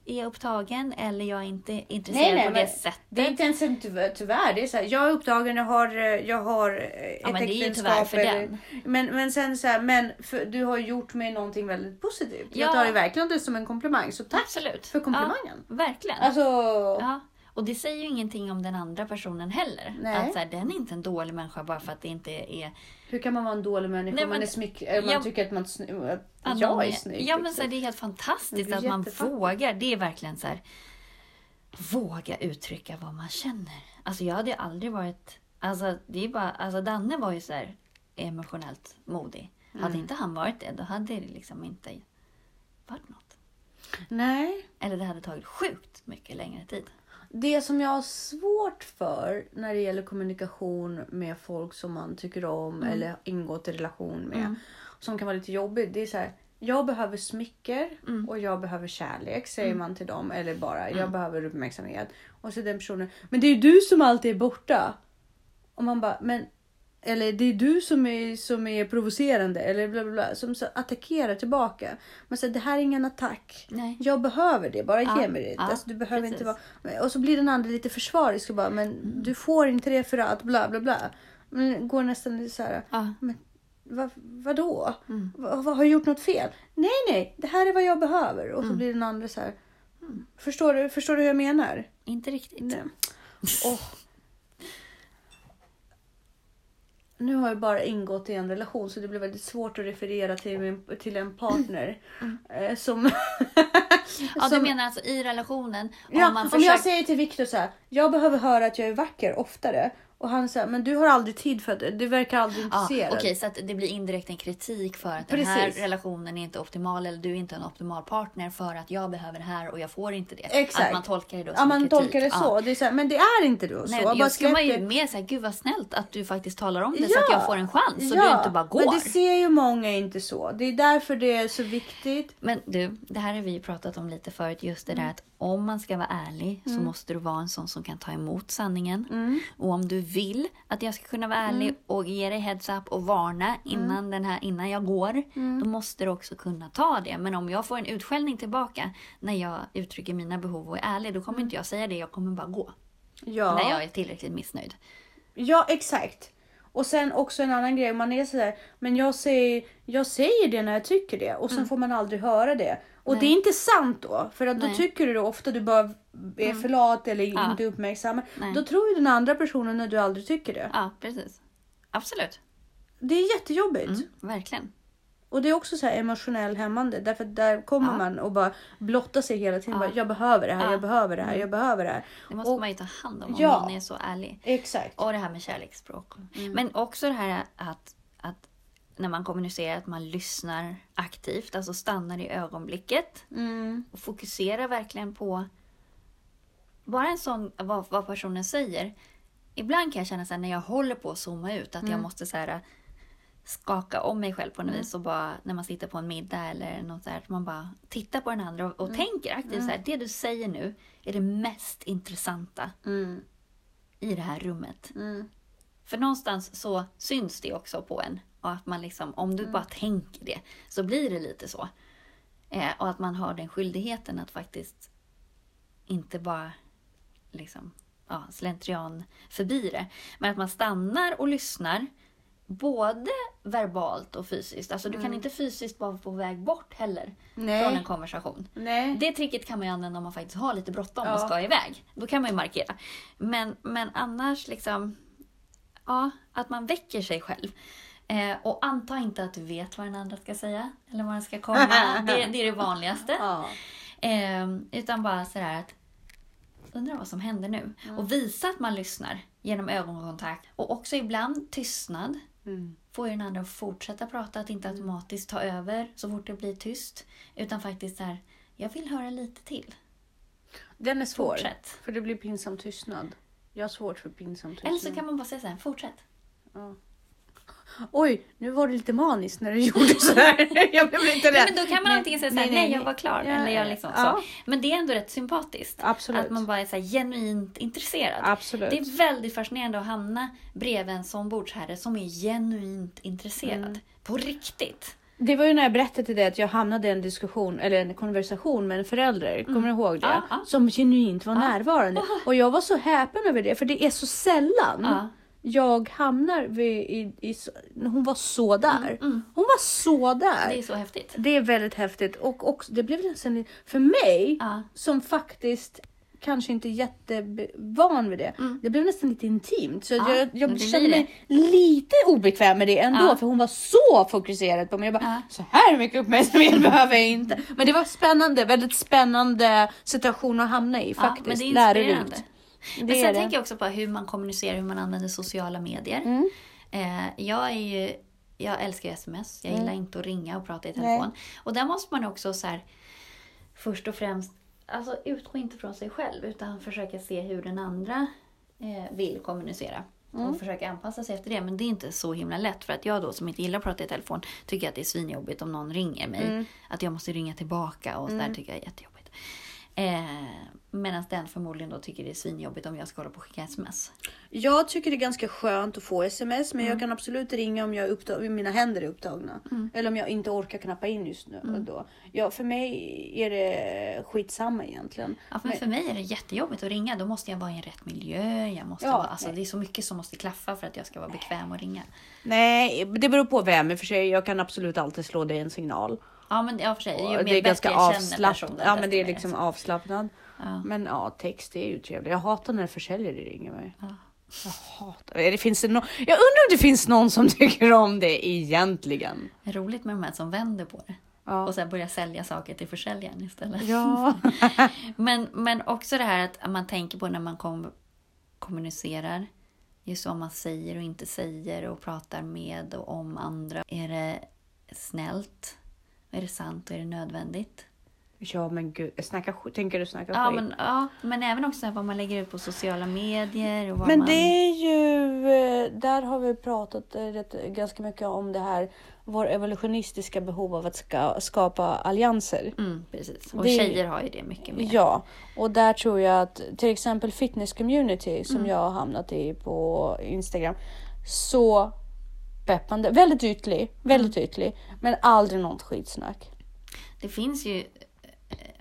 är jag upptagen eller jag är inte intresserad Nej, nej, på det sättet. Det är inte ens en tyvärr. Det är så här, jag är upptagen, jag har, eh, jag har eh, ett Ja, men det är ju tyvärr för eller- den. Men, men sen så här, men för, du har gjort mig någonting väldigt positivt. Ja. Jag tar ju verkligen det som en komplimang. Så tack Absolut. för komplimangen. Ja, verkligen. Alltså, Ja. Och det säger ju ingenting om den andra personen heller. Nej. Att så här, den är inte en dålig människa bara för att det inte är... hur kan man vara en dålig människa Nej, om man är smyck, eller man Ja. tycker att, man, att att jag är snygg. Ja men liksom. så här, det är helt fantastiskt att man vågar. Det är verkligen så här. Våga uttrycka vad man känner. Alltså jag hade aldrig varit... Alltså det är bara... Alltså Danne var ju så här emotionellt modig. Mm. Hade inte han varit det, då hade det liksom inte varit något. Nej. Eller det hade tagit sjukt mycket längre tid. Det som jag har svårt för när det gäller kommunikation med folk som man tycker om Mm. eller ingått i relation med. Som kan vara lite jobbigt. Det är så här. Jag behöver smycker Mm. och jag behöver kärlek säger man till dem. Eller bara jag behöver uppmärksamhet. Och så den personen. Men det är ju du som alltid är borta. Och man bara men eller det är du som är, som är provocerande eller bla bla bla. Som så attackerar tillbaka. Man säger det här är ingen attack. Nej. Jag behöver det, bara Ja, ge mig det. ja, alltså, du behöver precis. inte vara... Och så blir den andra lite försvarisk och bara, men du får inte det för att bla bla bla. Men går nästan lite så här, Ja. men vad, vadå? Mm. Vad, vad, har jag gjort något fel? Nej, nej, det här är vad jag behöver. Och så Mm. blir den andra så här, förstår du, förstår du hur jag menar? Inte riktigt. Nej. Åh. Nu har jag bara ingått i en relation så det blir väldigt svårt att referera till, min, till en partner. eh, som, Mm. Ja, du som- menar alltså i relationen? Ja, om man om försöker... jag säger till Viktor så här, jag behöver höra att jag är vacker oftare. Och han säger, men du har aldrig tid för det. Du verkar aldrig Ja, intresserad. Okej, så att det blir indirekt en kritik för att den här Precis. relationen är inte optimal eller du är inte en optimal partner för att jag behöver det här och jag får inte det. Exakt. Att man tolkar det då Ja, som man kritik. tolkar det så. Det är så här, men det är inte då så. Nej, jag skulle man ju mer säga, gud vad snällt att du faktiskt talar om det så att jag får en chans så ja, du inte bara går. Men det ser ju många inte så. Det är därför det är så viktigt. Men du, det här har vi ju pratat om lite förut. Just det Mm. där att om man ska vara ärlig så måste du vara en sån som kan ta emot sanningen. Mm. Och om du vill att jag ska kunna vara ärlig och ge dig heads up och varna Mm. innan, den här, innan jag går. Då måste du också kunna ta det. Men om jag får en utskällning tillbaka när jag uttrycker mina behov och är ärlig. Då kommer inte jag säga det. Jag kommer bara gå. Mm. Ja. När jag är tillräckligt missnöjd. Ja, exakt. Och sen också en annan grej, man är sådär, men jag säger, jag säger det när jag tycker det och sen får man aldrig höra det. Och Mm. Nej. det är inte sant då, för att då Nej. tycker du det ofta du bara är för lat eller Ja. inte uppmärksam. Nej. Då tror ju den andra personen när du aldrig tycker det. Ja, precis. Absolut. Det är jättejobbigt. Mm, verkligen. Och det är också så här emotionell hämmande därför att där kommer Ja. man och bara blottar sig hela tiden. Ja. Bara, jag behöver det här, Ja. jag behöver det här, jag behöver det här. Det måste Och- man ju ta hand om om Ja. någon är så ärlig. Exakt. Och det här med kärleksspråk. Mm. Men också det här att, att när man kommunicerar att man lyssnar aktivt, alltså stannar i ögonblicket Mm. och fokuserar verkligen på bara en sån, vad, vad personen säger. Ibland kan jag känna så här, när jag håller på att zooma ut att Mm. jag måste så här, skaka om mig själv på något vis och bara när man sitter på en middag eller något så här, att man bara tittar på den andra och, och tänker aktivt så här, det du säger nu är det mest intressanta Mm. i det här rummet. Mm. För någonstans så syns det också på en. Och att man liksom, om Mm. du bara tänker det så blir det lite så. Eh, och att man har den skyldigheten att faktiskt inte bara liksom, ja, slentrian förbi det. Men att man stannar och lyssnar. Både verbalt och fysiskt. Alltså du kan inte fysiskt vara på väg bort heller från en Mm. Nej. konversation. Nej. Det tricket kan man ju använda om man faktiskt har lite bråttom och Ja. ska iväg. Då kan man ju markera. Men, men annars liksom, ja, att man väcker sig själv. Eh, och anta inte att du vet vad den andra ska säga eller vad den ska komma. Det, det är det vanligaste. Ja. Eh, utan bara sådär att undrar vad som händer nu. Och visa att man lyssnar genom ögonkontakt. Och också ibland tystnad. Mm. Få den andra att fortsätta prata, att inte automatiskt ta över så fort det blir tyst. Utan faktiskt så här, jag vill höra lite till. Den är svår. Fortsätt. För det blir pinsam tystnad. Jag har svårt för pinsam tystnad. Eller så kan man bara säga så här, fortsätt. Ja. Oj, nu var det lite maniskt när du gjorde så här. jag blev lite Nej, rädd. men då kan man antingen säga så här, nej, jag var klar. Ja, eller jag liksom ja. så. Men det är ändå rätt sympatiskt. Absolut. Att man bara är så genuint intresserad. Absolut. Det är väldigt fascinerande att hamna bredvid en sån bordsherre som är genuint intresserad. Mm. På riktigt. Det var ju när jag berättade till dig att jag hamnade i en diskussion eller en konversation med en förälder. Kommer du ihåg det? Mm. Ja, ja. Som genuint var närvarande. Och jag var så häpen över det för det är så sällan. Jag hamnar vid, i, i, hon var så där. Hon var så där. Mm, Det är så häftigt. Det är väldigt häftigt och också, det blev lite- för mig Ja. som faktiskt kanske inte är jättevan vid det. Det blev nästan lite intimt så Mm. Ja, jag, jag kände mig lite obekväm med det ändå Ja. för hon var så fokuserad på mig. Jag bara, Ja. så här mycket uppmärksamhet behöver jag inte. Men det var spännande, väldigt spännande situation att hamna i Ja, faktiskt. men det är inspirerande. Det Men sen tänker jag också på hur man kommunicerar, hur man använder sociala medier. Mm. Eh, jag är ju, jag älskar sms. Jag gillar inte att ringa och prata i Mm. Nej. telefon. Och där måste man också så här, först och främst, alltså utgå inte från sig själv utan försöka se hur den andra eh, vill kommunicera. Mm. Och försöka anpassa sig efter det. Men det är inte så himla lätt. För att jag då som inte gillar att prata i telefon tycker att det är svinjobbigt om någon ringer mig. Mm. Att jag måste ringa tillbaka och sådär tycker jag är jättejobbigt. Eh, Medan den förmodligen då tycker det är svinjobbigt om jag ska hålla på och skicka sms. Jag tycker det är ganska skönt att få sms men Mm. jag kan absolut ringa om jag är upptag- mina händer är upptagna. Mm. Eller om jag inte orkar knappa in just nu. Då. Ja, för mig är det skitsamma egentligen. Ja, för, Men- för mig är det jättejobbigt att ringa. Då måste jag vara i en rätt miljö. Jag måste Ja, vara, alltså, nej. det är så mycket som måste klaffa för att jag ska vara bekväm att ringa. Nej, det beror på vem i och för sig. Jag kan absolut alltid slå dig en signal. Ja, men ja, för sig. Ju mer det är ganska avslappnat. Ja, men det är liksom avslappnat. Ja. Men ja, text är ju trevligt. Jag hatar när försäljare ringer mig. Ja. Jag hatar det. Finns det no jag undrar om det finns någon som tycker om det egentligen. Det är roligt med de här som vänder på det. Ja. Och sen börjar sälja saker till försäljaren istället. Ja. Men, men också det här att man tänker på när man kom, kommunicerar. Just vad man säger och inte säger och pratar med och om andra. Är det snällt? Är det sant och är det nödvändigt? Ja, men gud. Snacka, tänker du snacka Ja skit? men, ja, men även också vad man lägger ut på sociala medier. Och vad Men man... det är ju, eh, där har vi pratat eh, rätt, ganska mycket om det här, vår evolutionistiska behov av att ska, skapa allianser. Mm, precis. Och Det- tjejer har ju det mycket mer. Ja, och där tror jag att till exempel fitness community som Mm. jag har hamnat i på Instagram, så peppande, väldigt ytlig, väldigt Mm. ytlig, men aldrig något skitsnack. Det finns ju,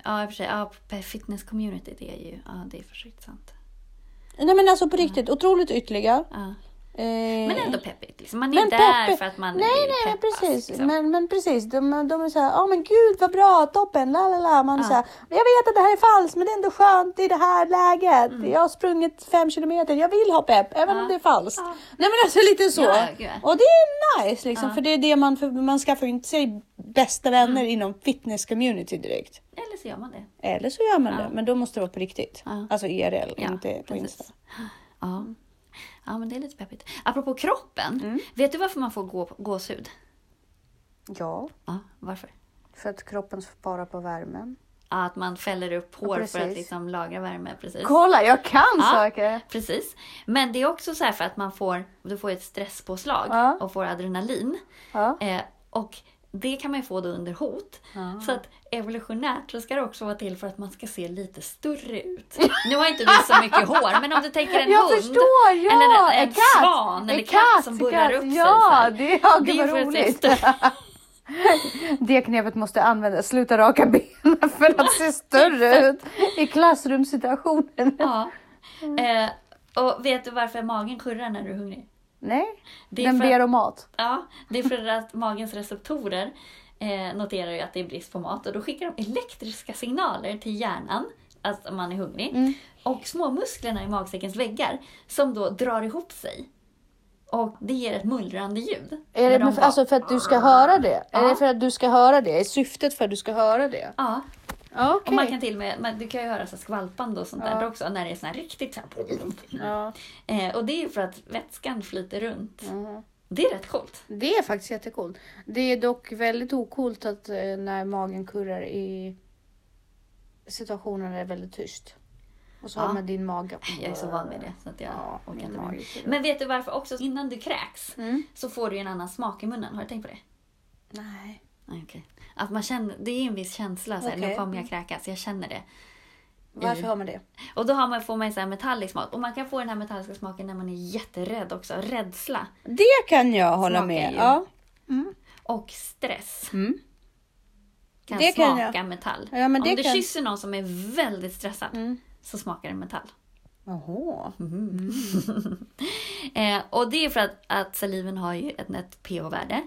ja i och för sig, ja, på fitness community det är ju, ja det är för sant. Nej men alltså på riktigt, otroligt ytliga. Ja. Eh, Men ändå peppigt. Liksom. Man är Men där peppigt. för att man Nej, vill nej, men peppas, precis. liksom. Men, men precis, de, de är så här, ja men gud vad bra, toppen, la la la. Man Ja. så här, jag vet att det här är falskt, men det är ändå skönt i det här läget. Jag har sprungit fem kilometer, jag vill ha pepp, även Mm. Ja. om det är falskt. Ja. Nej men alltså lite så. Och det är nice liksom, för det är det man, för man skaffar ju inte sig bästa vänner Mm. inom fitness community direkt. Eller så gör man det. Eller så gör man det, men då måste det vara på riktigt. Alltså IRL, inte på. Insta. Ja. Ja, men det är lite peppigt. Apropå kroppen. Mm. Vet du varför man får gå, gåshud? Ja, Ja, varför? för att kroppen sparar på värmen. Ja, att man fäller upp hår för att liksom lagra värme. Precis. Kolla, jag kan Ja. saker! Precis. Men det är också så här för att man får, du får ett stresspåslag Ja. och får adrenalin. Ja. Eh, och det kan man ju få då under hot. Ja. Så att evolutionärt så ska det också vara till för att man ska se lite större ut. Nu har inte vi så mycket hår, men om du tänker en Jag hund. förstår, ja! eller en, en, katt, svan eller en katt, som burrar katt, upp sig. Ja, det är, ja, Det gud är för att roligt. större. Det knepet måste användas. Sluta raka benen för att se större ut i klassrumssituationen. Ja. Eh, och vet du varför magen kurrar när du är hungrig? Nej, Det är den för ber om mat. Ja, det är för att magens receptorer eh, noterar ju att det är brist på mat och då skickar de elektriska signaler till hjärnan att man är hungrig. Mm. Och små musklerna i magsäckens väggar som då drar ihop sig. Och det ger ett mullrande ljud. Är det de med, bara- alltså för att du ska höra det? Är Ja. det för att du ska höra det? Är syftet för att du ska höra det? Ja, Ja, Och man kan till och med, man, du kan ju höra så skvalpande och sånt där Ja. också när det är så här riktigt så här. Ja. Eh, och det är ju för att vätskan flyter runt. Mhm. Det är rätt coolt. Det är faktiskt jättecoolt. Det är dock väldigt ocoolt att eh, när magen kurrar i situationer där det är väldigt tyst. Och så Ja. har man din mage. Jag är så van vid det så att jag Ja, orkar inte kurrar. Men vet du varför också? Innan du kräks Mm. så får du en annan smak i munnen. Har du tänkt på det? Nej. Nej, okej. Att man känner, det är en viss känsla, så här, nu kommer jag kräkas, jag känner det. Varför I- har man det? Och då har man, får man så här metallisk smak. Och man kan få den här metalliska smaken när man är jätterädd också. Rädsla Det kan jag hålla Smakar med. ju. Ja. och stress Mm. kan Det kan smaka metall. Ja, men Om det du kan- kysser någon som är väldigt stressad Mm. så smakar det metall. Jaha. Eh, och det är för att, att saliven har ju ett, ett pH-värde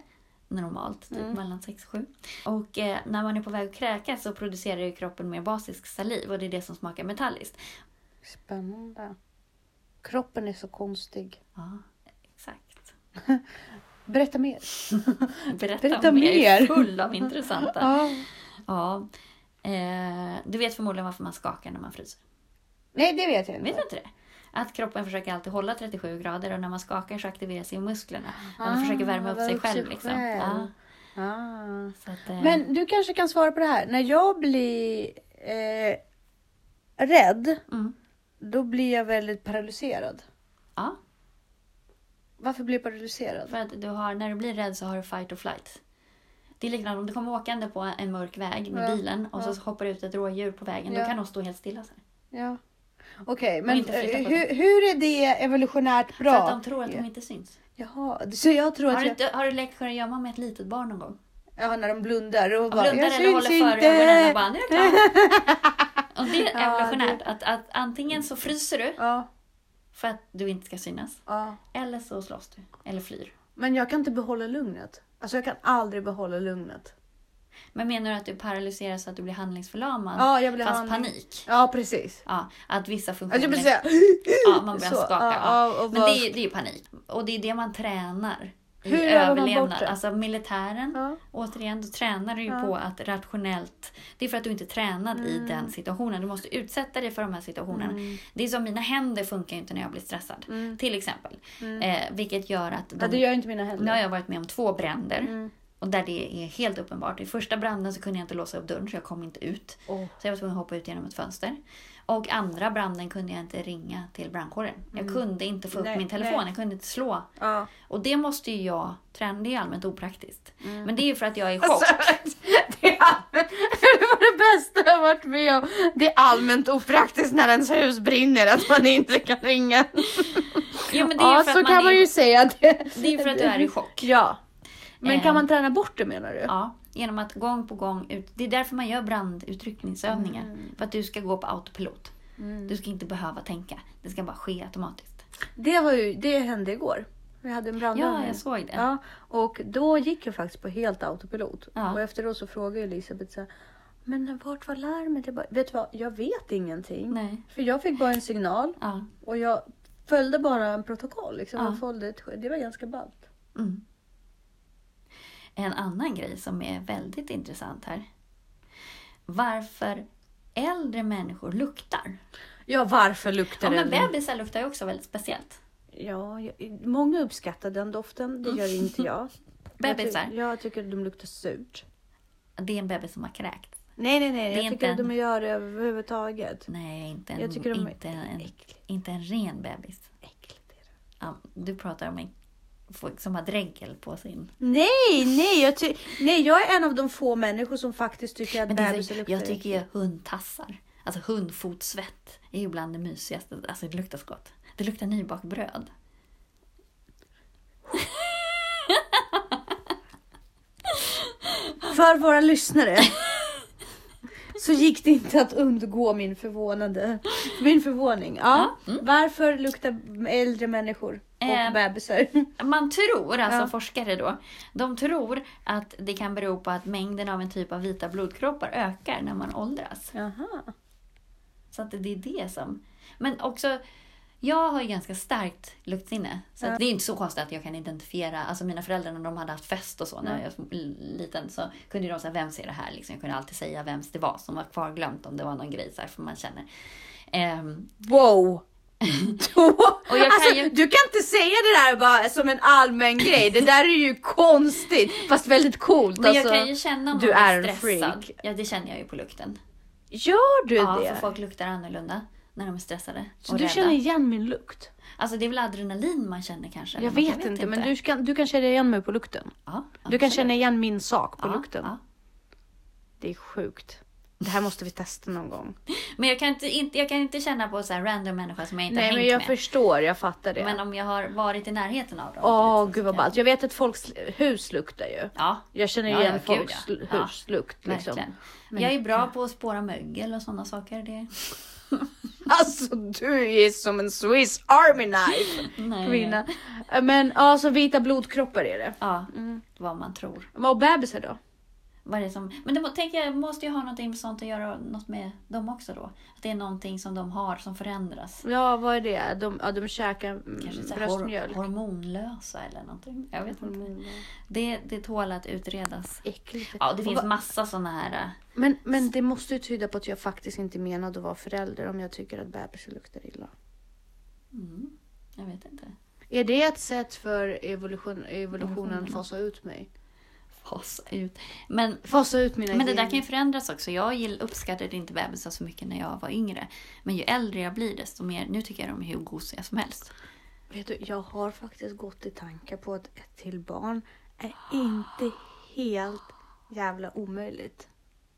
normalt, typ Mm. mellan 6 och 7. Och eh, när man är på väg att kräkas så producerar ju kroppen mer basisk saliv och det är det som smakar metalliskt. Spännande. Kroppen är så konstig. Ja, exakt. Berätta mer. Berätta, Berätta mer. Mer. full av intressanta. Ja. Ja. Eh, du vet förmodligen varför man skakar när man fryser. Nej, det vet jag inte. Vet du inte det? Att kroppen försöker alltid hålla 37 grader och när man skakar så aktiveras ju musklerna. Man Ah, försöker värma upp sig själv. sig liksom. själv. Ja, Ah. att, eh, Men du kanske kan svara på det här. När jag blir eh, rädd, mm, då blir jag väldigt paralyserad. ja, Varför blir jag paralyserad? för att du har, när du blir rädd så har du fight or flight. Det är likadant om du kommer åkande på en mörk väg med Ja, bilen och ja. så hoppar ut ett rådjur på vägen. Ja. Då kan de stå helt stilla. Så här. Ja. Okej, men inte flytta eh, hur, hur är det evolutionärt bra? För att de tror att de inte syns. Jaha, så jag tror Har att du, jag... har du lekt kurragömma med ett litet barn någon gång? Ja, när de blundar och Och bara, blundar jag eller håller för ögonen och bara, nu är jag. Och det är Ja, evolutionärt. Att, att antingen så fryser du Ja, för att du inte ska synas. ja. Eller så slåss du. Eller flyr. Men jag kan inte behålla lugnet. Alltså jag kan aldrig behålla lugnet. Men menar du att du paralyseras så att du blir handlingsförlamad? Ja, jag blir fast handling- panik? Ja, precis. Ja, att vissa Alltså funktioner... jag vill säga... ja, man börjar Så, skaka. ja, Ja, Men det är, det är ju panik. Och det är det man tränar. I Hur överlevnad. Alltså militären, Ja. återigen, då tränar du ju Ja. på att rationellt... Det är för att du inte är tränad i Mm. den situationen. Du måste utsätta dig för de här situationerna. Det är som mina händer funkar ju inte när jag blir stressad. Till exempel. Eh, vilket gör att... Mm. Ja, det gör inte mina händer. Nu har jag varit med om två bränder. Mm. Och där det är helt uppenbart. I första branden så kunde jag inte låsa upp dörren så jag kom inte ut. Åh. Så jag var tvungen att hoppa ut genom ett fönster. Och andra branden kunde jag inte ringa till brandkåren. Jag kunde inte få upp Mm. Nej, min telefon, nej. jag kunde inte slå. Ja. Och det måste ju jag träna, det är allmänt opraktiskt. Mm. Men det är ju för att jag är i chock. det, är allmänt, det var det bästa jag varit med om. Det är allmänt opraktiskt när ens hus brinner att man inte kan ringa. Jo, men det är Ja, för så att kan man man är, ju säga. Det, det är för att du är i chock. Ja. Men kan man träna bort det menar du? Ja, genom att gång på gång ut. Det är därför man gör brandutryckningsövningar. Mm. För att du ska gå på autopilot. Du ska inte behöva tänka. Det ska bara ske automatiskt. Det, var ju, det hände igår. Vi hade en brandövning. Ja, jag såg det. Ja, och då gick jag faktiskt på helt autopilot. Ja. Och efteråt så frågade Elisabeth så här, men vart var larmet? Jag bara, vet du vad, jag vet ingenting. Nej. För jag fick bara en signal Ja. och jag följde bara en protokoll. Liksom, Ja. följde ett, det var ganska ballt. Mm. En annan grej som är väldigt intressant här. Varför äldre människor luktar. Ja, varför luktar Ja, men bebisar luktar ju också väldigt speciellt. Ja, jag, många uppskattar den doften. Det gör inte jag. Bebisar? Jag, ty- jag tycker de luktar surt. Det är en bebis som har kräkt. Nej, nej, nej. Det är Jag tycker att en- de gör det överhuvudtaget. Nej, inte en, Jag tycker de är inte en, äckligt. inte en ren bebis. Äckligt är det. Ja, du pratar om en som har dregel på sin... Nej, nej jag, ty- nej, jag är en av de få människor som faktiskt tycker att Men det är bebisar luktar jag tycker ju hundtassar, alltså hundfotsvett, är ju bland det mysigaste. Alltså det luktar så gott. Det luktar nybakt bröd. För våra lyssnare så gick det inte att undgå min förvånade, min förvåning. Ja. Mm. Varför luktar äldre människor och Eh, bebisar? Man tror, alltså Ja. forskare då, de tror att det kan bero på att mängden av en typ av vita blodkroppar ökar när man åldras. Jaha. Så att det är det som... Men också, Jag har ju ganska starkt luktsinne. Så Ja. det är inte så konstigt att jag kan identifiera. Alltså mina föräldrar när de hade haft fest och så när Ja. jag var liten så kunde de säga vems är det här? Liksom. Jag kunde alltid säga vems det var som var kvarglömt om det var någon grej så här, för man känner. Ehm, Wow! Jag kan alltså, ju- Du kan inte säga det där bara som en allmän grej. Det där är ju konstigt fast väldigt coolt. men jag alltså. kan ju känna om du någon är stressad. freak. Ja, det känner jag ju på lukten. Gör du Ja, det? för folk luktar annorlunda när de är stressade Så och du rädda. känner igen min lukt? Alltså det är väl adrenalin man känner kanske? Jag eller något, vet, inte, men du kan, du kan känna igen mig på lukten. Ja, Du kan känna igen min sak på Ja, lukten. ja. Det är sjukt. Det här måste vi testa någon gång. Men jag kan inte, inte, jag kan inte känna på så här random människor som jag inte Nej har men hängt jag med. förstår, jag fattar det. Men om jag har varit i närheten av dem. Åh liksom, gud vad ballt. Jag vet att folks hus luktar ju. Ja, Jag känner Ja, igen ja, gud, folks ja. l- Ja, huslukt liksom. verkligen. Men- jag är bra på att spåra mögel och sådana saker. Det... Alltså du är som en Swiss Army knife Nej. kvinna. Men ja, så vita blodkroppar är det. Ja, Mm. vad man tror. Och bebisar då? Vad det som... Men det tänker jag måste ju ha någonting med sånt att göra något med dem också då. Att det är någonting som de har som förändras. Ja vad är det? De, ja, de käkar Kanske hor- bröstmjölk. hormonlösa eller någonting. Jag vet inte. Det, det tål att utredas. Äckligt. Ja, det finns massa såna här... äh, Men, men det måste ju tyda på att jag faktiskt inte menade att vara förälder om jag tycker att bebisar luktar illa. Mm, jag vet inte. Är det ett sätt för evolution, evolutionen att fasa ut mig? Fasa ut. Men, Fasa ut mina men det där kan ju förändras också. Jag uppskattade inte bebisar så mycket när jag var yngre. Men ju äldre jag blir desto mer... Nu tycker jag de är hur gosiga som helst. Vet du, jag har faktiskt gått i tankar på att ett till barn är inte helt jävla omöjligt.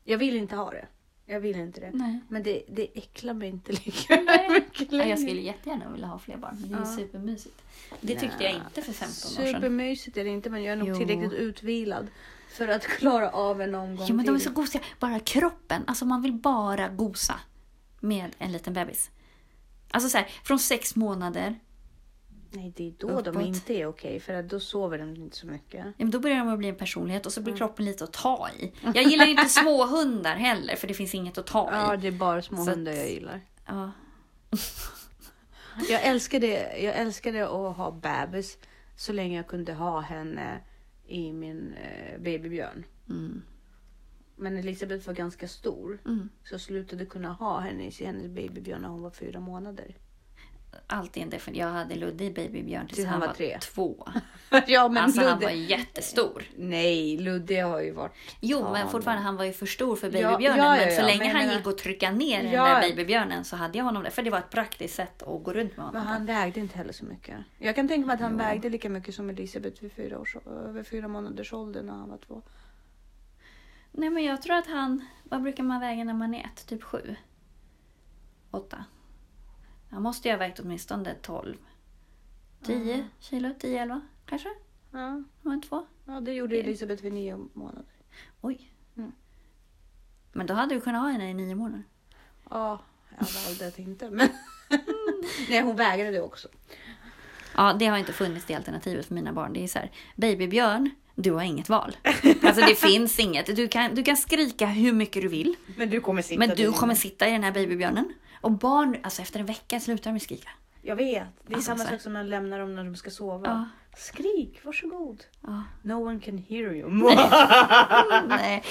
Jag vill inte ha det. Jag vill inte det. Nej. Men det, det äcklar mig inte lika mycket längre. jag skulle jättegärna vilja ha fler barn. Det är Ja. supermysigt. Det tyckte jag inte för 15 år sedan. Supermysigt är det inte men jag är nog Jo. tillräckligt utvilad för att klara av en omgång Ja, men de är så gosiga. Bara kroppen. Alltså man vill bara gosa med en liten bebis. Alltså så här, från sex månader. Nej, det är då de Uppåt. inte är okej för att då sover de inte så mycket. Ja, men då börjar de att bli en personlighet och så Mm. blir kroppen lite att ta i. Jag gillar inte små hundar heller för det finns inget att ta Ja, i. det är bara små Så att- hundar jag gillar. Ja. Jag älskade, jag älskade att ha bebis så länge jag kunde ha henne i min eh, babybjörn. Mm. Men Elisabeth var ganska stor Mm. så jag slutade kunna ha henne i hennes babybjörn när hon var fyra månader. Alltid en defin- Jag hade Ludde i babybjörn tills han han var tre. två. ja men Alltså han Ludde... var jättestor. Nej, Ludde har ju varit... Jo, Ja, men fortfarande han var ju för stor för babybjörnen. ja, ja, men så länge men han menar- gick och trycka ner den där babybjörnen så hade jag honom där. För det var ett praktiskt sätt att gå runt med honom. Men han vägde inte heller så mycket. Jag kan tänka mig att han vägde lika mycket som Elisabeth vid fyra, års, över fyra månaders ålder när han var två. Nej men jag tror att han, vad brukar man väga när man är ett? Typ sju? Åtta? Han måste ju ha vägt åtminstone 12. 10 kilo? 10-11 kanske? Ja, Var två? ja det gjorde Elisabeth vid nio månader. Oj. Mm. Men då hade du kunnat ha henne i nio månader. Ja, jag valde att inte. Men... Nej, hon vägrade det också. Ja, det har inte funnits det alternativet för mina barn. Det är så här, babybjörn, du har inget val. Alltså det finns inget. Du kan, du kan skrika hur mycket du vill. Men du kommer sitta Men du kommer sitta i den här babybjörnen. Och barn, alltså efter en vecka slutar de skrika. Jag vet. Det är Alltså, samma sak som man lämnar dem när de ska sova. Ja. Skrik, varsågod. Ja. No one can hear you. Nej.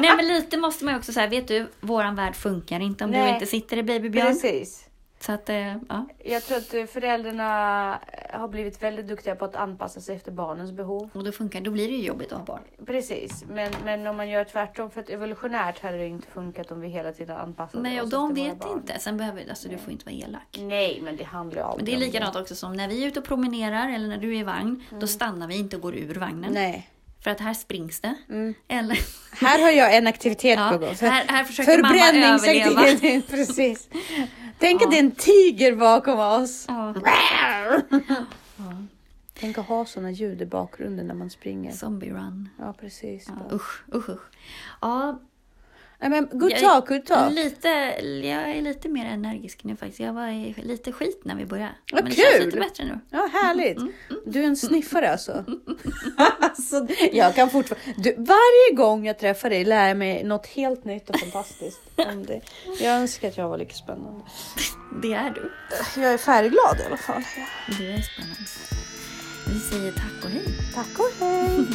Nej men lite måste man ju också säga, vet du, våran värld funkar inte om Nej. du inte sitter i babybjörn. Precis. Så att, eh, ja. Jag tror att eh, föräldrarna eh, har blivit väldigt duktiga på att anpassa sig efter barnens behov. Och då funkar då blir det ju jobbigt att ha barn. Precis, men, men om man gör tvärtom, för att evolutionärt hade det inte funkat om vi hela tiden anpassade Nej, och oss de efter våra vet inte. Sen behöver alltså, du får inte vara elak. Nej, men det handlar ju aldrig Men det är om likadant också som när vi är ute och promenerar eller när du är i vagn. Då stannar vi inte och går ur vagnen. Nej. För att här springs det. Mm. Eller, Här har jag en aktivitet ja, på gång. här, här försöker mamma överleva. Precis. Tänk att det är en tiger bakom oss. Ja. Tänk att ha såna ljud i bakgrunden när man springer. Zombie run. Ja, precis. Ja, usch, usch, usch. Ja, Nej, men good Jag- talk, good talk. Lite, jag är lite mer energisk nu faktiskt. Jag var i lite skit när vi började. Vad Men det känns kul! lite bättre nu. Ja, härligt. Du är en sniffare alltså. alltså jag kan fortfarande... Du, varje gång jag träffar dig lär jag mig något helt nytt och fantastiskt om dig. Jag önskar att jag var lika spännande. Det är du. Jag är färgglad i alla fall. Du är spännande. Vi säger tack och hej. Tack och hej.